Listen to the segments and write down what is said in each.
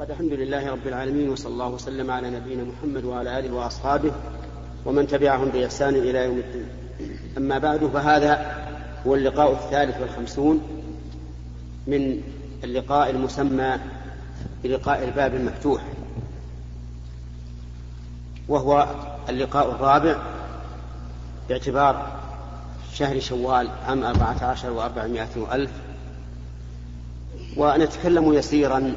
قد الحمد لله رب العالمين وصلى الله وسلم على نبينا محمد وعلى آله وأصحابه ومن تبعهم بإحسان إلى يوم الدين. أما بعد فهذا هو اللقاء الثالث والخمسون من اللقاء المسمى بلقاء الباب المفتوح وهو اللقاء الرابع باعتبار شهر شوال عام أربعة عشر وأربعمائة وألف. ونتكلم يسيرا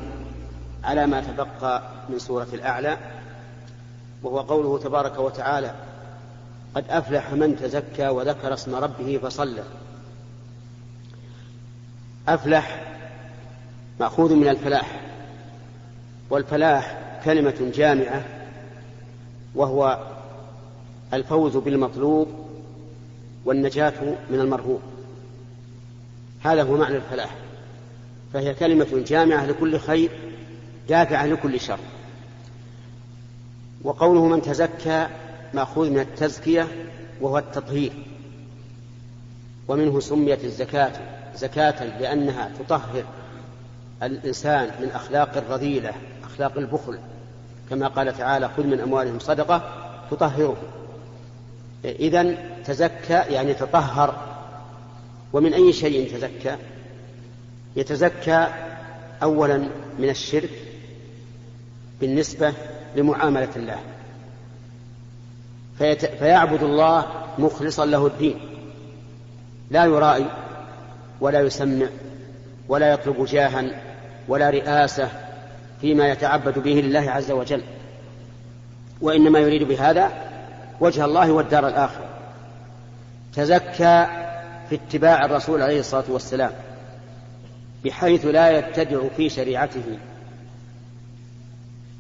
على ما تبقى من سورة الأعلى وهو قوله تبارك وتعالى قد أفلح من تزكى وذكر اسم ربه فصلى. أفلح مأخوذ من الفلاح والفلاح كلمة جامعة وهو الفوز بالمطلوب والنجاة من المرهوب. هذا هو معنى الفلاح فهي كلمة جامعة لكل خير دافعة لكل شر. وقوله من تزكى مأخوذ من التزكية وهو التطهير. ومنه سميت الزكاة زكاة لأنها تطهر الإنسان من أخلاق الرذيلة أخلاق البخل. كما قال تعالى خذ من أموالهم صدقة تطهرهم. إذا تزكى يعني تطهر. ومن أي شيء يتزكى يتزكى أولا من الشرك بالنسبة لمعاملة الله. فيت... فيعبد الله مخلصا له الدين. لا يرائي ولا يسمع ولا يطلب جاها ولا رئاسة فيما يتعبد به لله عز وجل. وإنما يريد بهذا وجه الله والدار الآخرة. تزكى في اتباع الرسول عليه الصلاة والسلام بحيث لا يبتدع في شريعته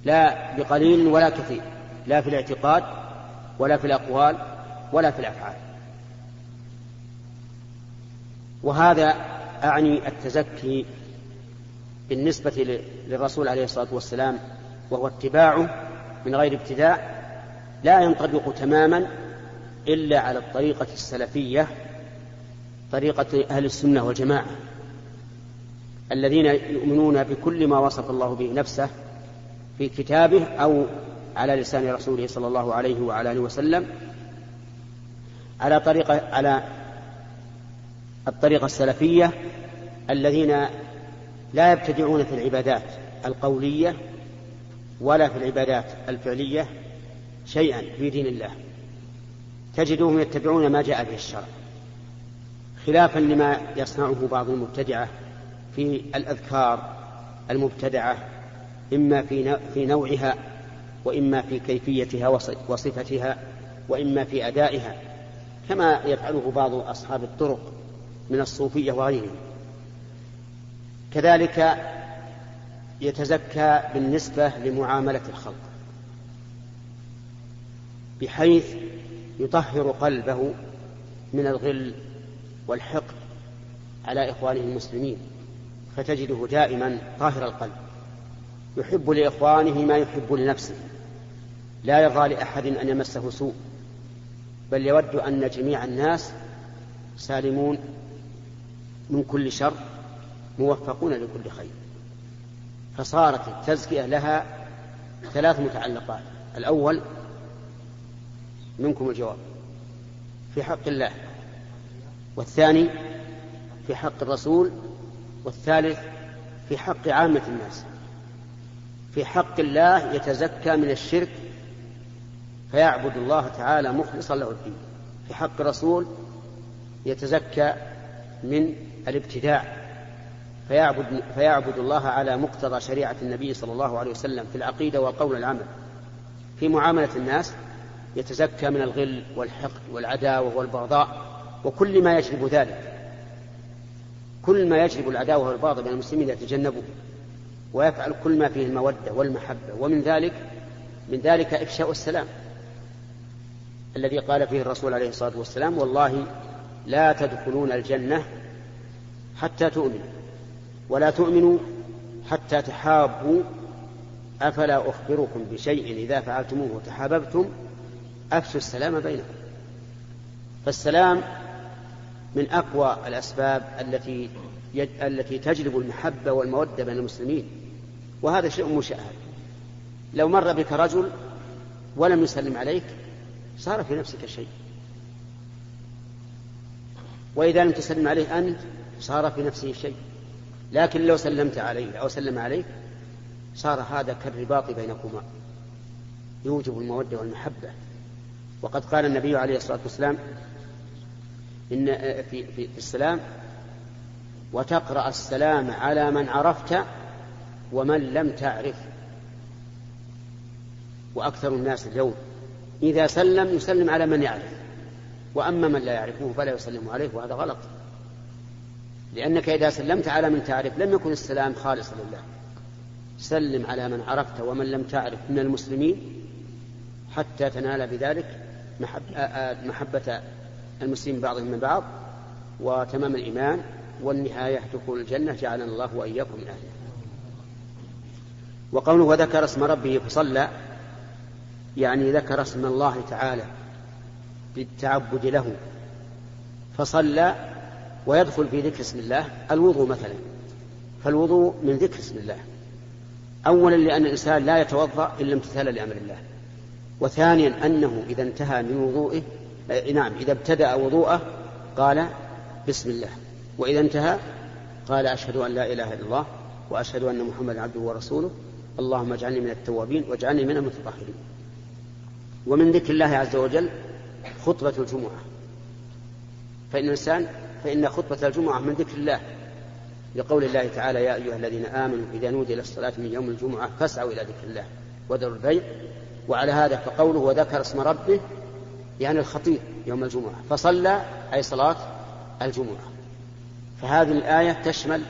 لا بقليل ولا كثير لا في الاعتقاد ولا في الأقوال ولا في الأفعال. وهذا أعني التزكي بالنسبة للرسول عليه الصلاة والسلام وهو اتباعه من غير ابتداء لا ينطبق تماما إلا على الطريقة السلفية طريقة أهل السنة والجماعة الذين يؤمنون بكل ما وصف الله به نفسه في كتابه أو على لسان رسوله صلى الله عليه وعلى آله وسلم على طريقة على الطريقة السلفية الذين لا يبتدعون في العبادات القولية ولا في العبادات الفعلية شيئا في دين الله. تجدهم يتبعون ما جاء به الشرع خلافا لما يصنعه بعض المبتدعة في الأذكار المبتدعة إما في في نوعها وإما في كيفيتها وصفتها وإما في أدائها كما يفعله بعض أصحاب الطرق من الصوفية وغيرهم. كذلك يتزكى بالنسبة لمعاملة الخلق بحيث يطهر قلبه من الغل والحقد على إخوانه المسلمين فتجده دائما طاهر القلب. يحب لإخوانه ما يحب لنفسه. لا يرضى لأحد أن يمسه سوء. بل يود أن جميع الناس سالمون من كل شر موفقون لكل خير. فصارت التزكية لها ثلاث متعلقات. الأول منكم الجواب في حق الله. والثاني في حق الرسول. والثالث في حق عامة الناس. في حق الله يتزكى من الشرك فيعبد الله تعالى مخلصا له الدين. في حق الرسول يتزكى من الابتداع فيعبد, فيعبد الله على مقتضى شريعة النبي صلى الله عليه وسلم في العقيدة والقول والعمل في معاملة الناس يتزكى من الغل والحقد والعداوة والبغضاء وكل ما يجلب ذلك كل ما يجلب العداوة والبغضاء بين المسلمين يتجنبه. ويفعل كل ما فيه المودة والمحبة. ومن ذلك من ذلك إفشاء السلام الذي قال فيه الرسول عليه الصلاة والسلام والله لا تدخلون الجنة حتى تؤمنوا ولا تؤمنوا حتى تحابوا. أفلا أخبركم بشيء إذا فعلتموه تحاببتم أفشوا السلام بينكم. فالسلام من أقوى الأسباب التي التي تجلب المحبة والمودة بين المسلمين. وهذا شيء مشاهد. لو مر بك رجل ولم يسلم عليك صار في نفسك شيء. وإذا لم تسلم عليه أنت صار في نفسه شيء. لكن لو سلمت عليه أو سلم عليك صار هذا كالرباط بينكما. يوجب المودة والمحبة. وقد قال النبي عليه الصلاة والسلام إن في, في, في السلام وتقرأ السلام على من عرفت ومن لم تعرف. وأكثر الناس اليوم إذا سلم يسلم على من يعرف. وأما من لا يعرفه فلا يسلم عليه وهذا غلط. لأنك إذا سلمت على من تعرف لم يكن السلام خالصا لله. سلم على من عرفت ومن لم تعرف من المسلمين حتى تنال بذلك محبة المسلمين بعضهم من بعض وتمام الإيمان والنهاية دخول الجنة. جعلنا الله وإياكم من أهلها. وقوله وذكر اسم ربه فصلى يعني ذكر اسم الله تعالى بالتعبد له فصلى ويدخل في ذكر اسم الله الوضوء مثلا. فالوضوء من ذكر اسم الله. أولا لأن الإنسان لا يتوضأ إلا امتثالا لأمر الله. وثانيا أنه إذا انتهى من وضوئه نعم إذا ابتدأ وضوءه قال بسم الله. وإذا انتهى قال أشهد أن لا إله إلا الله وأشهد أن محمدا عبده ورسوله. اللهم اجعلني من التوابين واجعلني من المتطهرين. ومن ذكر الله عز وجل خطبة الجمعة. فإن الإنسان فإن خطبة الجمعة من ذكر الله. لقول الله تعالى يا أيها الذين آمنوا إذا نودي للصلاة من يوم الجمعة فاسعوا إلى ذكر الله وذروا البيع. وعلى هذا فقوله وذكر اسم ربه يعني الخطيب يوم الجمعة. فصلى أي صلاة الجمعة. فهذه الآية تشمل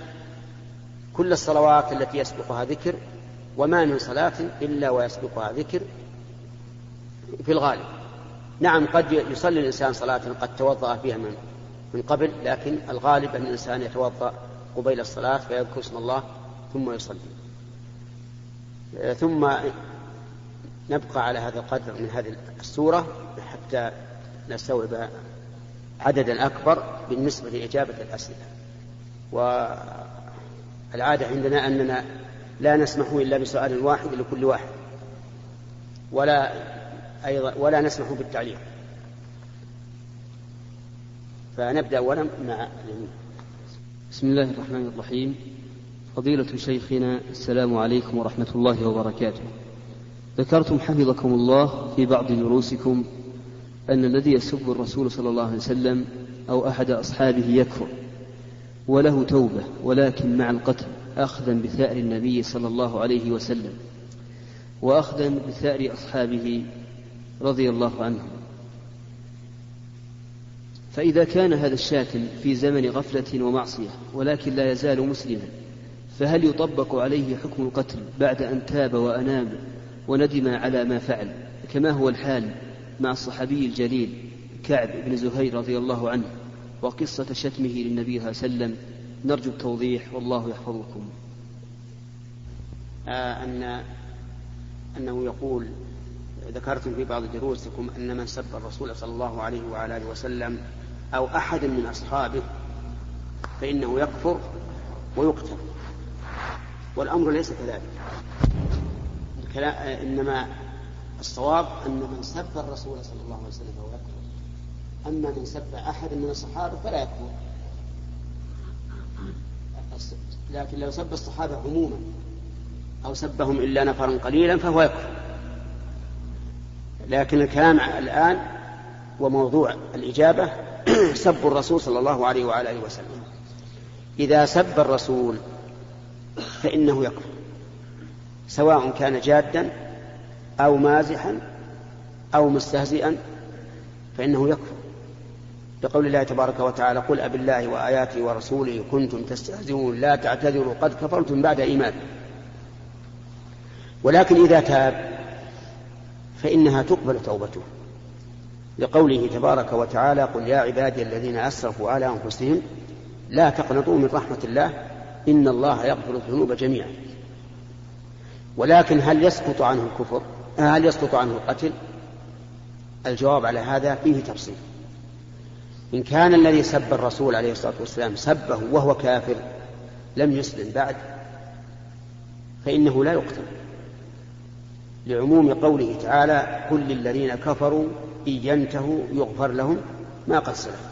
كل الصلوات التي يسبقها ذكر وما من صلاة إلا ويسبقها ذكر في الغالب. نعم قد يصلي الإنسان صلاة قد توضأ فيها من من قبل لكن الغالب أن الإنسان يتوضأ قبيل الصلاة فيذكر اسم الله ثم يصلي. ثم نبقى على هذا القدر من هذه السورة حتى نستوعب عددا أكبر بالنسبة لإجابة الأسئلة. والعادة عندنا أننا لا نسمح إلا بسؤال واحد لكل واحد. ولا أيضا ولا نسمح بالتعليق. فنبدأ أولا مع بسم الله الرحمن الرحيم. فضيلة شيخنا السلام عليكم ورحمة الله وبركاته. ذكرتم حفظكم الله في بعض دروسكم أن الذي يسب الرسول صلى الله عليه وسلم أو أحد أصحابه يكفر وله توبة ولكن مع القتل. أخذا بثأر النبي صلى الله عليه وسلم وأخذا بثأر أصحابه رضي الله عنهم. فإذا كان هذا الشاتم في زمن غفلة ومعصية ولكن لا يزال مسلما فهل يطبق عليه حكم القتل بعد أن تاب وأناب وندم على ما فعل؟ كما هو الحال مع الصحابي الجليل كعب بن زهير رضي الله عنه وقصة شتمه للنبي صلى الله عليه وسلم نرجو التوضيح والله يحفظكم. آه أن أنه يقول ذكرتم في بعض دروسكم أن من سب الرسول صلى الله عليه وعلى آله وسلم أو أحد من أصحابه فإنه يكفر ويقتل. والأمر ليس كذلك. إنما الصواب أن من سب الرسول صلى الله عليه وسلم فهو يكفر. أما من سب أحد من الصحابة فلا يكفر. لكن لو سب الصحابة عموما أو سبهم إلا نفرا قليلا فهو يكفر. لكن الكلام الآن وموضوع الإجابة سب الرسول صلى الله عليه وعلى آله وسلم. إذا سب الرسول فإنه يكفر سواء كان جادا أو مازحا أو مستهزئا فإنه يكفر. بقول الله تبارك وتعالى قل أب الله وآياته ورسوله كنتم تستهزئون لا تعتذروا قد كفرتم بعد إيمان. ولكن إذا تاب فإنها تقبل توبته لقوله تبارك وتعالى قل يا عبادي الذين أسرفوا على أنفسهم لا تقنطوا من رحمة الله إن الله يغفر الذنوب جميعا. ولكن هل يسقط عنه الكفر؟ هل يسقط عنه القتل؟ الجواب على هذا فيه تفصيل. إن كان الذي سب الرسول عليه الصلاة والسلام سبه وهو كافر لم يسلم بعد فإنه لا يقتل. لعموم قوله تعالى كل للذين كفروا إن ينتهوا يغفر لهم ما قد سلف.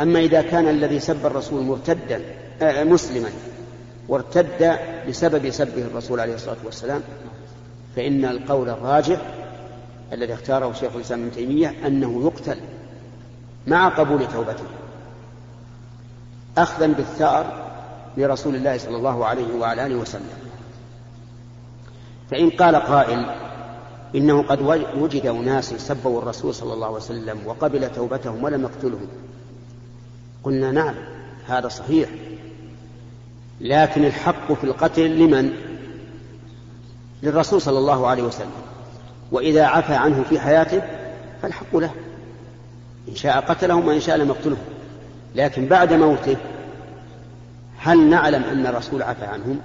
أما إذا كان الذي سب الرسول مرتدا آه مسلما وارتد بسبب سبه الرسول عليه الصلاة والسلام فإن القول الراجح الذي اختاره شيخ الإسلام ابن تيمية أنه يقتل. مع قبول توبته. أخذا بالثأر لرسول الله صلى الله عليه وعلى آله وسلم. فإن قال قائل إنه قد وجد أناس سبوا الرسول صلى الله عليه وسلم وقبل توبتهم ولم يقتلهم. قلنا نعم هذا صحيح. لكن الحق في القتل لمن؟ للرسول صلى الله عليه وسلم. وإذا عفى عنه في حياته فالحق له. إن شاء قتلهم وإن شاء لم يقتلهم. لكن بعد موته هل نعلم أن الرسول عفى عنهم؟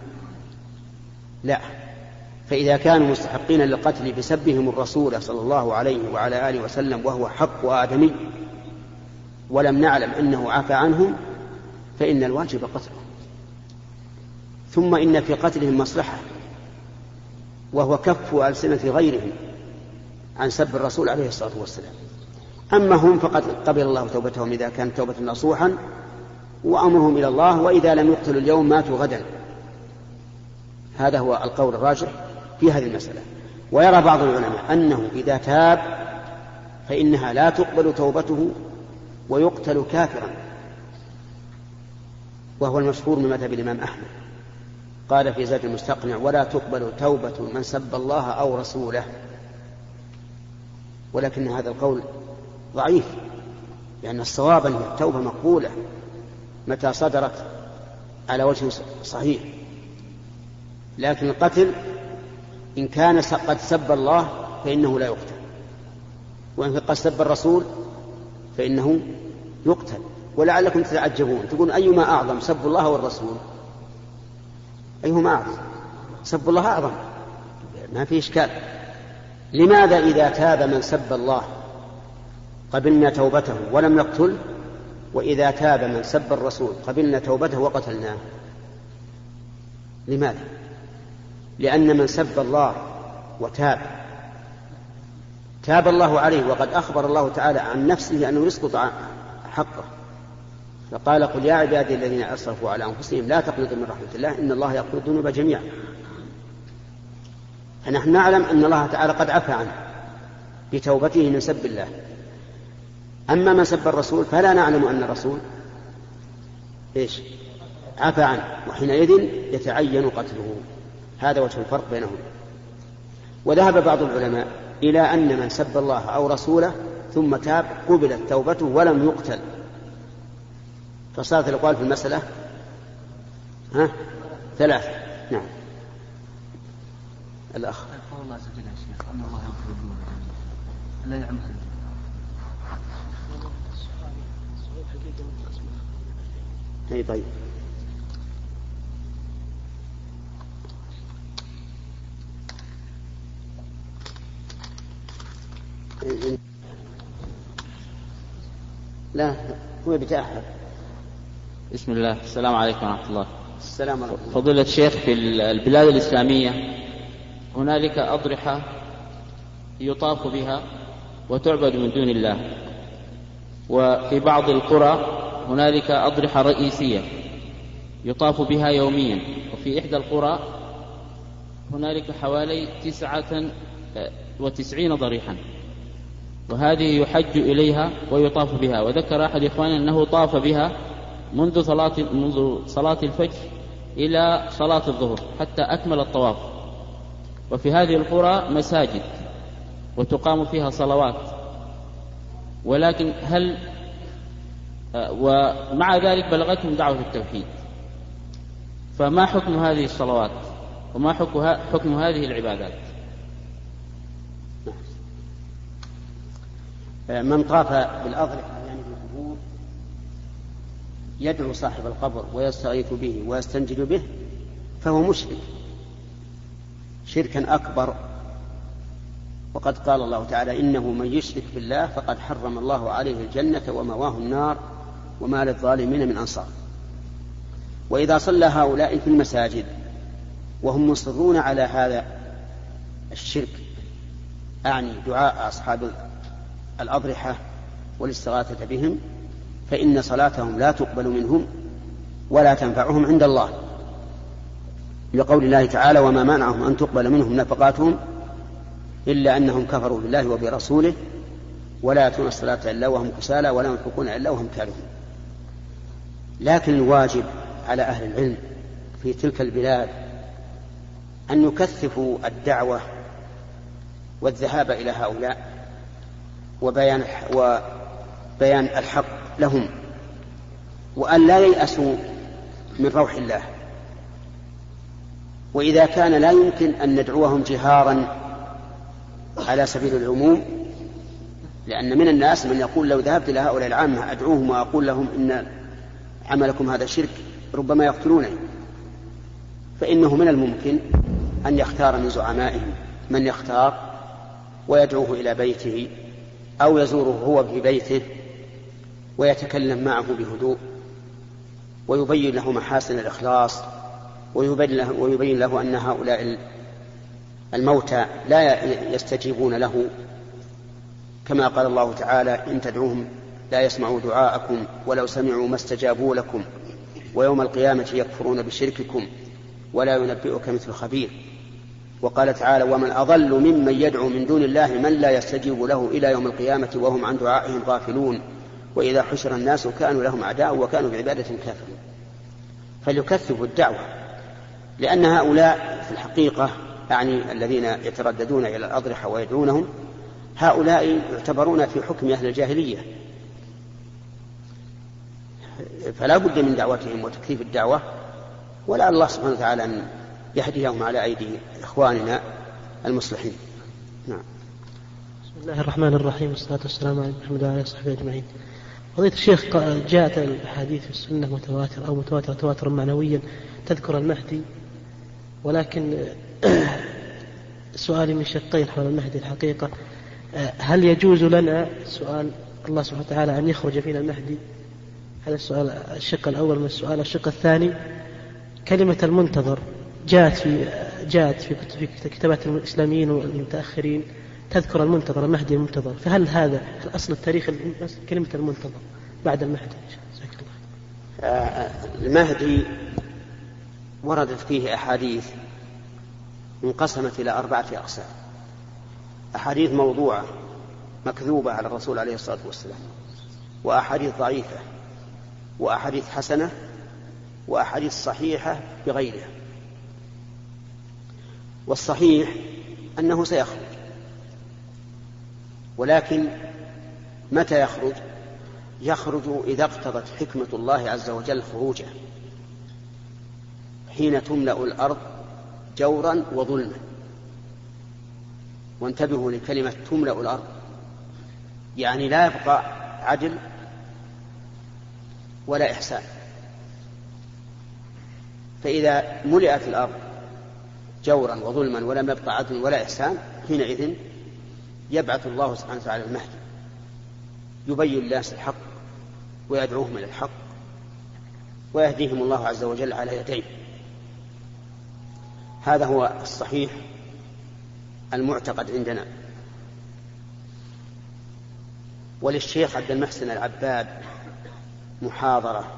لا. فإذا كانوا مستحقين للقتل بسبهم الرسول صلى الله عليه وعلى آله وسلم وهو حق آدمي ولم نعلم أنه عفى عنهم فإن الواجب قتلهم ثم إن في قتلهم مصلحة وهو كف ألسنة غيرهم عن سب الرسول عليه الصلاة والسلام. أما هم فقد قبل الله توبتهم إذا كانت توبة نصوحا وأمرهم إلى الله وإذا لم يقتلوا اليوم ماتوا غدا. هذا هو القول الراجح في هذه المسألة. ويرى بعض العلماء أنه إذا تاب فإنها لا تقبل توبته ويقتل كافرا. وهو المشهور من مذهب الإمام أحمد. قال في زاد المستقنع ولا تقبل توبة من سب الله أو رسوله. ولكن هذا القول ضعيف لأن الصواب أن التوبة مقبولة متى صدرت على وجه صحيح. لكن القتل إن كان قد سب الله فإنه لا يقتل وإن قد سب الرسول فإنه يقتل. ولعلكم تتعجبون تقول أيما أعظم سب الله والرسول؟ أيهما أعظم؟ سب الله أعظم ما في إشكال. لماذا إذا تاب من سب الله؟ قبلنا توبته ولم نقتل وإذا تاب من سب الرسول قبلنا توبته وقتلناه. لماذا؟ لأن من سب الله وتاب تاب الله عليه وقد أخبر الله تعالى عن نفسه أنه يسقط حقه. فقال قل يا عبادي الذين أسرفوا على أنفسهم لا تقنطوا من رحمة الله إن الله يغفر الذنوب جميعا. فنحن نعلم أن الله تعالى قد عفى عنه بتوبته من سب الله. أما من سب الرسول فلا نعلم أن الرسول إيش؟ عفى عنه وحينئذ يتعين قتله. هذا وجه الفرق بينهم. وذهب بعض العلماء إلى أن من سب الله أو رسوله ثم تاب قبلت توبته ولم يقتل. فصارت الأقوال في المسألة؟ ها؟ ثلاثة نعم. الأخ. الله عز وجل يا شيخ أن الله يغفر الذنوب. لا يعمل اي طيب. لا هو بتأخر بسم الله. السلام عليكم ورحمة الله. السلام عليكم. فضيلة الشيخ في البلاد الإسلامية هنالك أضرحة يطاف بها وتعبد من دون الله. وفي بعض القرى هنالك أضرحة رئيسية يطاف بها يوميا. وفي إحدى القرى هنالك حوالي تسعة وتسعين ضريحا. وهذه يحج إليها ويطاف بها. وذكر أحد إخواننا أنه طاف بها منذ صلاة منذ صلاة الفجر إلى صلاة الظهر حتى أكمل الطواف. وفي هذه القرى مساجد وتقام فيها صلوات. ولكن هل ومع ذلك بلغتهم دعوة التوحيد. فما حكم هذه الصلوات؟ وما حكم هذه العبادات؟ من طاف بالأضرحة يعني بالقبور يدعو صاحب القبر ويستغيث به ويستنجد به فهو مشرك شركا أكبر وقد قال الله تعالى إنه من يشرك بالله فقد حرم الله عليه الجنة ومواه النار وما للظالمين من أنصار. وإذا صلى هؤلاء في المساجد وهم مصرون على هذا الشرك أعني دعاء أصحاب الأضرحة والاستغاثة بهم فإن صلاتهم لا تقبل منهم ولا تنفعهم عند الله. لقول الله تعالى وما منعهم أن تقبل منهم نفقاتهم إلا أنهم كفروا بالله وبرسوله ولا يأتون الصلاة إلا وهم كسالى ولا ينفقون إلا وهم كارهون. لكن الواجب على أهل العلم في تلك البلاد أن يكثفوا الدعوة والذهاب إلى هؤلاء وبيان وبيان الحق لهم وأن لا ييأسوا من روح الله. وإذا كان لا يمكن أن ندعوهم جهارا على سبيل العموم لأن من الناس من يقول لو ذهبت إلى هؤلاء العامة أدعوهم وأقول لهم إن عملكم هذا شرك ربما يقتلونني. فإنه من الممكن أن يختار من زعمائهم من يختار ويدعوه إلى بيته أو يزوره هو في بيته ويتكلم معه بهدوء ويبين له محاسن الإخلاص ويبين له, ويبين له أن هؤلاء الموتى لا يستجيبون له. كما قال الله تعالى إن تدعوهم لا يسمعوا دعاءكم ولو سمعوا ما استجابوا لكم ويوم القيامة يكفرون بشرككم ولا ينبئك مثل خبير. وقال تعالى ومن أضل ممن يدعو من دون الله من لا يستجيب له إلى يوم القيامة وهم عن دعائهم غافلون. وإذا حشر الناس كانوا لهم أعداء وكانوا بعبادة كافرين. فليكثفوا الدعوة لأن هؤلاء في الحقيقة يعني الذين يترددون إلى الأضرحة ويدعونهم هؤلاء يعتبرون في حكم أهل الجاهلية. فلا بد من دعوتهم وتكثيف الدعوة ولعل الله سبحانه وتعالى أن يهديهم على أيدي إخواننا المصلحين. نعم. بسم الله الرحمن الرحيم والصلاة والسلام على محمد وعلى آله وصحبه أجمعين. فضيلة الشيخ جاءت الأحاديث في السنة متواترة أو متواترة تواترا معنويا تذكر المهدي ولكن سؤالي من شقين حول المهدي الحقيقة. هل يجوز لنا سؤال الله سبحانه وتعالى أن يخرج فينا المهدي؟ هذا السؤال الشق الأول من السؤال. الشق الثاني كلمة المنتظر جاءت في جاءت في في كتابات الإسلاميين والمتأخرين تذكر المنتظر المهدي المنتظر. فهل هذا الأصل التاريخ كلمة المنتظر بعد المهدي؟ جزاك الله آه، المهدي وردت فيه أحاديث انقسمت إلى أربعة أقسام. أحاديث موضوعة مكذوبة على الرسول عليه الصلاة والسلام وأحاديث ضعيفة وأحاديث حسنة وأحاديث صحيحة بغيرها. والصحيح أنه سيخرج ولكن متى يخرج؟ يخرج إذا اقتضت حكمة الله عز وجل خروجه. حين تملأ الأرض جورا وظلما. وانتبهوا لكلمة تملأ الأرض. يعني لا يبقى عدل ولا إحسان. فإذا ملئت الأرض جورا وظلما ولم يبقى عدل ولا إحسان حينئذ يبعث الله سبحانه وتعالى المهدي. يبين الناس الحق ويدعوهم إلى الحق ويهديهم الله عز وجل على يديه. هذا هو الصحيح المعتقد عندنا. وللشيخ عبد المحسن العباد محاضرة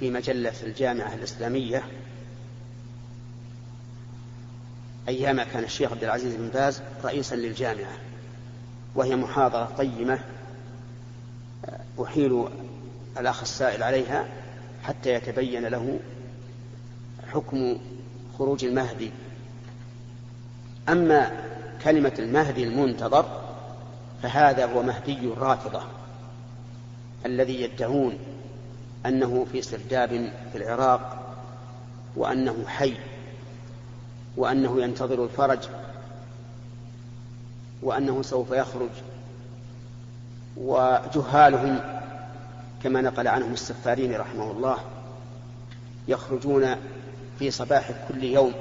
في مجلة الجامعة الإسلامية. أيام كان الشيخ عبد العزيز بن باز رئيسا للجامعة وهي محاضرة قيمة أحيل الأخ السائل عليها حتى يتبين له حكم خروج المهدي. أما كلمة المهدي المنتظر فهذا هو مهدي الرافضة الذي يدعون أنه في سرداب في العراق وأنه حي وأنه ينتظر الفرج وأنه سوف يخرج وجهالهم كما نقل عنهم السفارين رحمه الله يخرجون في صباح كل يوم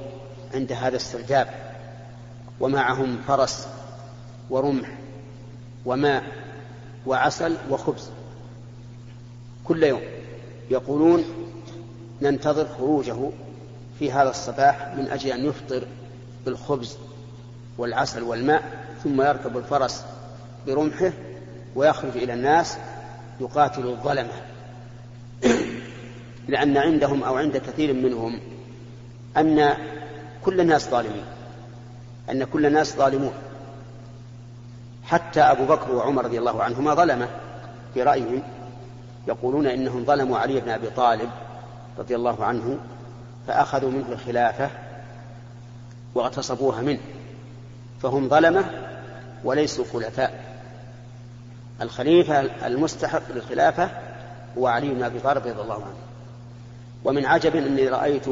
عند هذا السرداب ومعهم فرس ورمح وماء وعسل وخبز كل يوم. يقولون ننتظر خروجه في هذا الصباح من أجل أن يفطر بالخبز والعسل والماء ثم يركب الفرس برمحه ويخرج إلى الناس يقاتل الظلمة لأن عندهم أو عند كثير منهم أن كل الناس ظالمين. أن كل الناس ظالمون. حتى أبو بكر وعمر رضي الله عنهما ظلمه. في رأيهم يقولون إنهم ظلموا علي بن أبي طالب رضي الله عنه فأخذوا منه الخلافة واغتصبوها منه. فهم ظلمة وليسوا خلفاء. الخليفة المستحق للخلافة هو علي بن أبي طالب رضي الله عنه. ومن عجب أني رأيت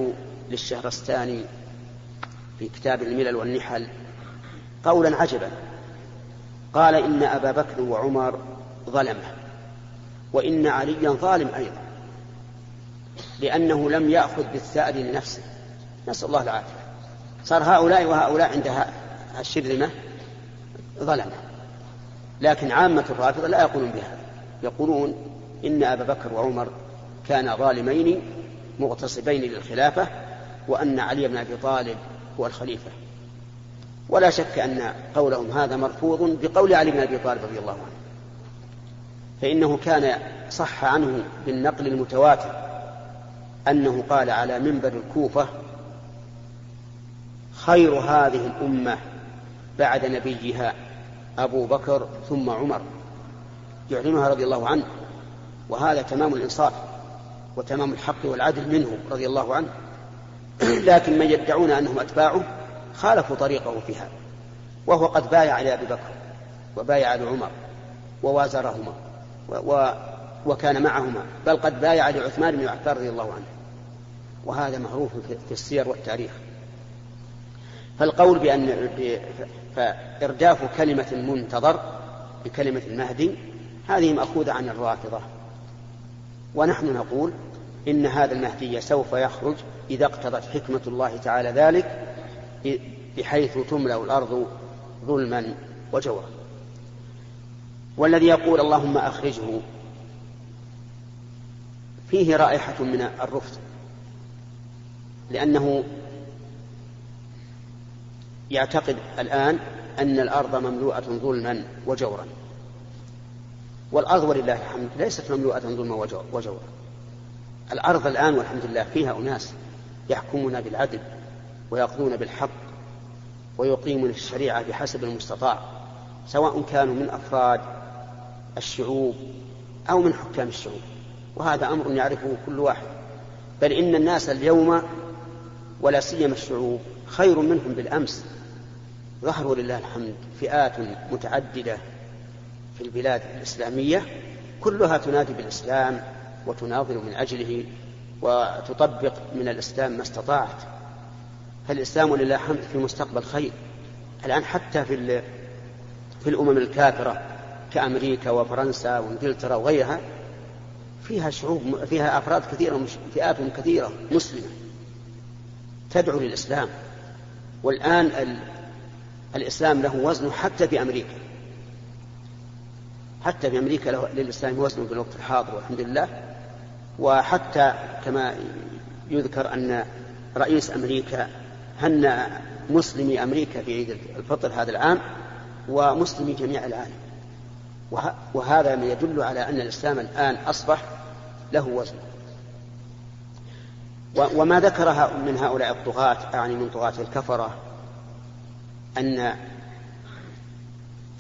للشهرستاني في كتاب الملل والنحل قولا عجبا. قال إن أبا بكر وعمر ظلمه وإن عليا ظالم أيضا لأنه لم يأخذ بالثأر لنفسه. نسأل الله العافية. صار هؤلاء وهؤلاء عند الشرذمة ظلمة. لكن عامة الرافضة لا يقولون بهذا. يقولون إن أبا بكر وعمر كانا ظالمين مغتصبين للخلافة وأن علي بن أبي طالب هو الخليفة. ولا شك أن قولهم هذا مرفوض بقول علي بن أبي طالب رضي الله عنه. فإنه كان صح عنه بالنقل المتواتر أنه قال على منبر الكوفة خير هذه الأمة بعد نبيها أبو بكر ثم عمر. يعلنها رضي الله عنه. وهذا تمام الإنصاف وتمام الحق والعدل منه رضي الله عنه. لكن من يدعون أنهم أتباعه خالفوا طريقه في هذا وهو قد بايع لأبي بكر وبايع لعمر ووازرهما و وكان معهما بل قد بايع لعثمان بن عفان رضي الله عنه. وهذا معروف في السير والتاريخ. فالقول بأن فإرداف كلمة منتظر بكلمة المهدي هذه مأخوذة عن الرافضة. ونحن نقول إن هذا المهدي سوف يخرج إذا اقتضت حكمة الله تعالى ذلك بحيث تملأ الأرض ظلما وجورا. والذي يقول اللهم أخرجه فيه رائحة من الرفض لأنه يعتقد الآن أن الأرض مملوءة ظلما وجورا. والأرض ولله الحمد ليست مملوءة ظلما وجورا. الأرض الآن والحمد لله فيها أناس يحكمون بالعدل ويقضون بالحق ويقيمون الشريعة بحسب المستطاع سواء كانوا من أفراد الشعوب أو من حكام الشعوب وهذا أمر يعرفه كل واحد. بل إن الناس اليوم ولا سيما الشعوب خير منهم بالأمس. ظهروا لله الحمد فئات متعددة في البلاد الإسلامية كلها تنادي بالإسلام وتناضل من أجله وتطبق من الإسلام ما استطاعت. فالإسلام لله الحمد في مستقبل خير؟ الآن حتى في في الأمم الكافرة كأمريكا وفرنسا وإنجلترا وغيرها فيها شعوب فيها أفراد كثيرة فئات كثيرة مسلمة تدعو للإسلام. والآن ال... الإسلام له وزن حتى في أمريكا. حتى في أمريكا له للإسلام وزن في الوقت الحاضر والحمد لله. وحتى كما يذكر أن رئيس أمريكا هنأ مسلمي أمريكا في عيد الفطر هذا العام ومسلمي جميع العالم. وهذا ما يدل على أن الإسلام الآن أصبح له وزن. وما ذكر من هؤلاء الطغاة أعني من طغاة الكفرة أن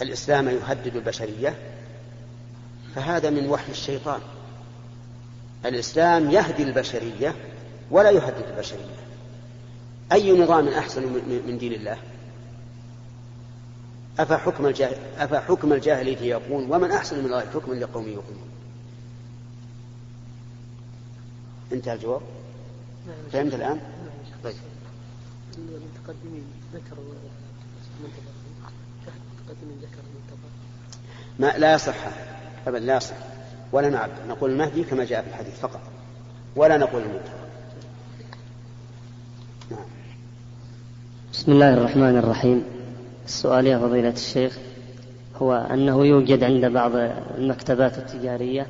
الإسلام يهدد البشرية فهذا من وحي الشيطان. الإسلام يهدي البشرية ولا يهدد البشرية. أي نظام أحسن من دين الله؟ أفحكم, الجاهل أفحكم الجاهلية يقول ومن أحسن من الله حكما لقوم يوقنون؟ انتهى الجواب؟ فهمت الآن؟ طيب. المتقدمين ذكروا المتقدمين ذكروا ما لا يصح أبدا لا يصح. ولا نعبد. نقول المهدي كما جاء في الحديث فقط. ولا نقول المنتظر نعم. بسم الله الرحمن الرحيم. السؤال يا فضيلة الشيخ هو أنه يوجد عند بعض المكتبات التجارية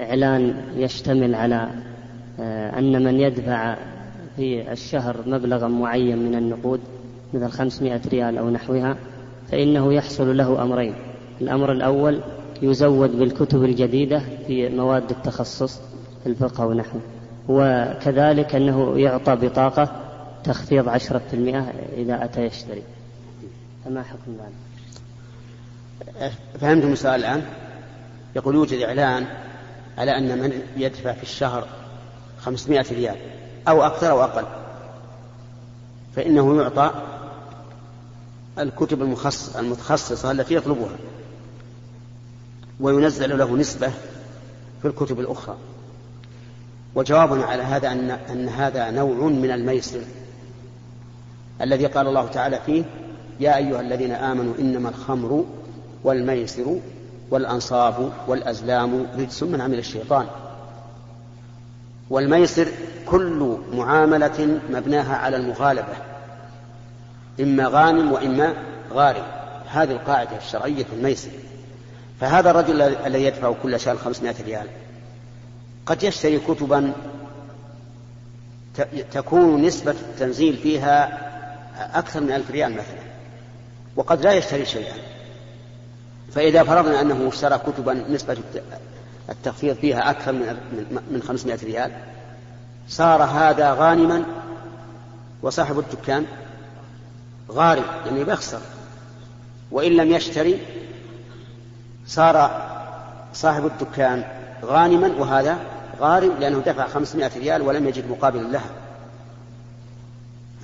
إعلان يشتمل على أن من يدفع في الشهر مبلغا معين من النقود مثل 500 ريال أو نحوها فإنه يحصل له أمرين. الأمر الأول يزود بالكتب الجديدة في مواد التخصص في الفقه ونحوه وكذلك أنه يعطى بطاقة تخفيض عشرة في المئة إذا أتى يشتري. فما حكم ذلك؟ فهمتم السؤال الآن؟ يقول يوجد إعلان على أن من يدفع في الشهر خمسمائة ريال أو أكثر أو أقل. فإنه يعطى الكتب المتخصصة التي يطلبها. وينزل له نسبة في الكتب الأخرى. وجوابنا على هذا أن, أن هذا نوع من الميسر الذي قال الله تعالى فيه يا أيها الذين آمنوا إنما الخمر والميسر والأنصاب والأزلام رجس من عمل الشيطان. والميسر كل معاملة مبناها على المغالبة إما غانم وإما غارم. هذه القاعدة الشرعية في الميسر. فهذا الرجل الذي يدفع كل شهر 500 ريال قد يشتري كتبا تكون نسبة التنزيل فيها أكثر من ألف ريال مثلا وقد لا يشتري شيئا. فإذا فرضنا أنه اشترى كتبا نسبة التخفيض فيها أكثر من من 500 ريال صار هذا غانما وصاحب الدكان غارم يعني بيخسر وإن لم يشتري صار صاحب الدكان غانما وهذا غارم لأنه دفع 500 ريال ولم يجد مقابل لها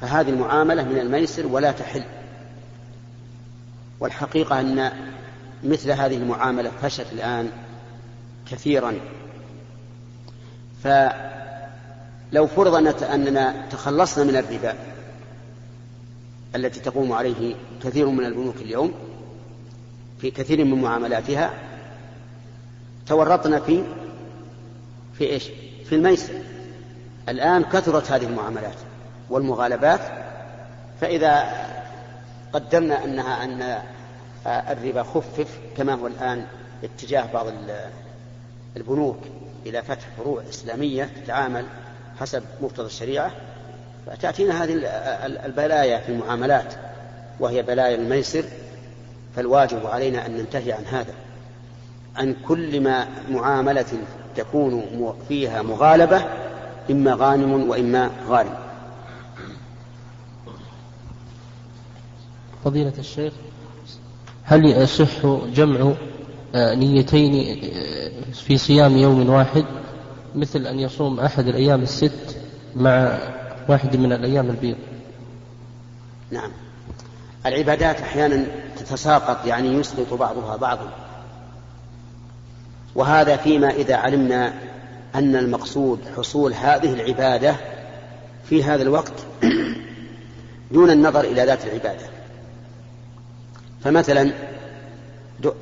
فهذه المعاملة من الميسر ولا تحل. والحقيقة أن مثل هذه المعاملة فشت الآن كثيرا. فلو فرض أننا تخلصنا من الربا التي تقوم عليه كثير من البنوك اليوم في كثير من معاملاتها تورطنا في في إيش؟ في الميسر الآن كثرت هذه المعاملات والمغالبات فإذا قدرنا أنها أن الربا خفف كما هو الآن اتجاه بعض البنوك إلى فتح فروع إسلامية تتعامل حسب مقتضى الشريعة فتأتينا هذه البلايا في المعاملات وهي بلايا الميسر فالواجب علينا أن ننتهي عن هذا. عن كل ما معاملة تكون فيها مغالبة إما غانم وإما غارم. فضيلة الشيخ هل يصح جمع آه، نيتين آه، في صيام يوم واحد؟ مثل أن يصوم أحد الأيام الست مع واحد من الأيام البيض. نعم. العبادات أحيانا تتساقط يعني يسقط بعضها بعضا وهذا فيما إذا علمنا أن المقصود حصول هذه العبادة في هذا الوقت دون النظر إلى ذات العبادة. فمثلا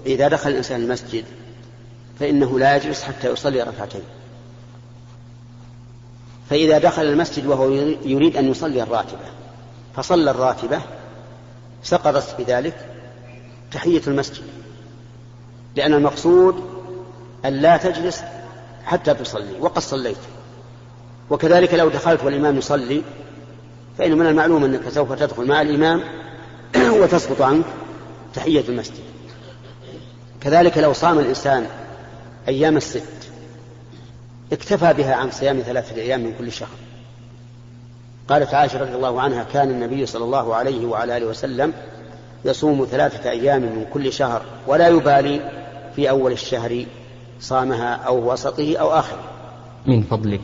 إذا دخل الإنسان المسجد فإنه لا يجلس حتى يصلي ركعتين. فإذا دخل المسجد وهو يريد أن يصلي الراتبة فصلى الراتبة سقطت بذلك تحية المسجد لأن المقصود أن لا تجلس حتى تصلي وقد صليت. وكذلك لو دخلت والإمام يصلي فإن من المعلوم أنك سوف تدخل مع الإمام وتسقط عنك تحية المسجد. كذلك لو صام الإنسان أيام الست اكتفى بها عن صيام ثلاثة أيام من كل شهر. قالت عائشة رضي الله عنها كان النبي صلى الله عليه وعلى آله وسلم يصوم ثلاثة أيام من كل شهر ولا يبالي في أول الشهر صامها أو وسطه أو آخره. من فضلك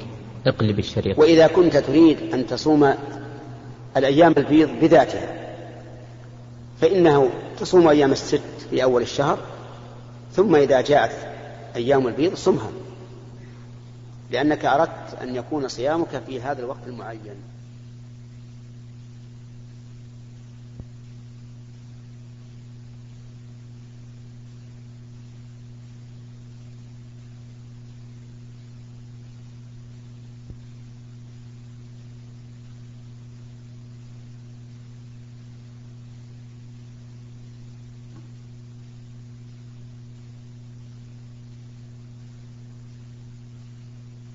اقلب الشريط. وإذا كنت تريد أن تصوم الأيام البيض بذاتها فإنه تصوم أيام الست في أول الشهر ثم إذا جاءت أيام البيض صمها لأنك أردت أن يكون صيامك في هذا الوقت المعين.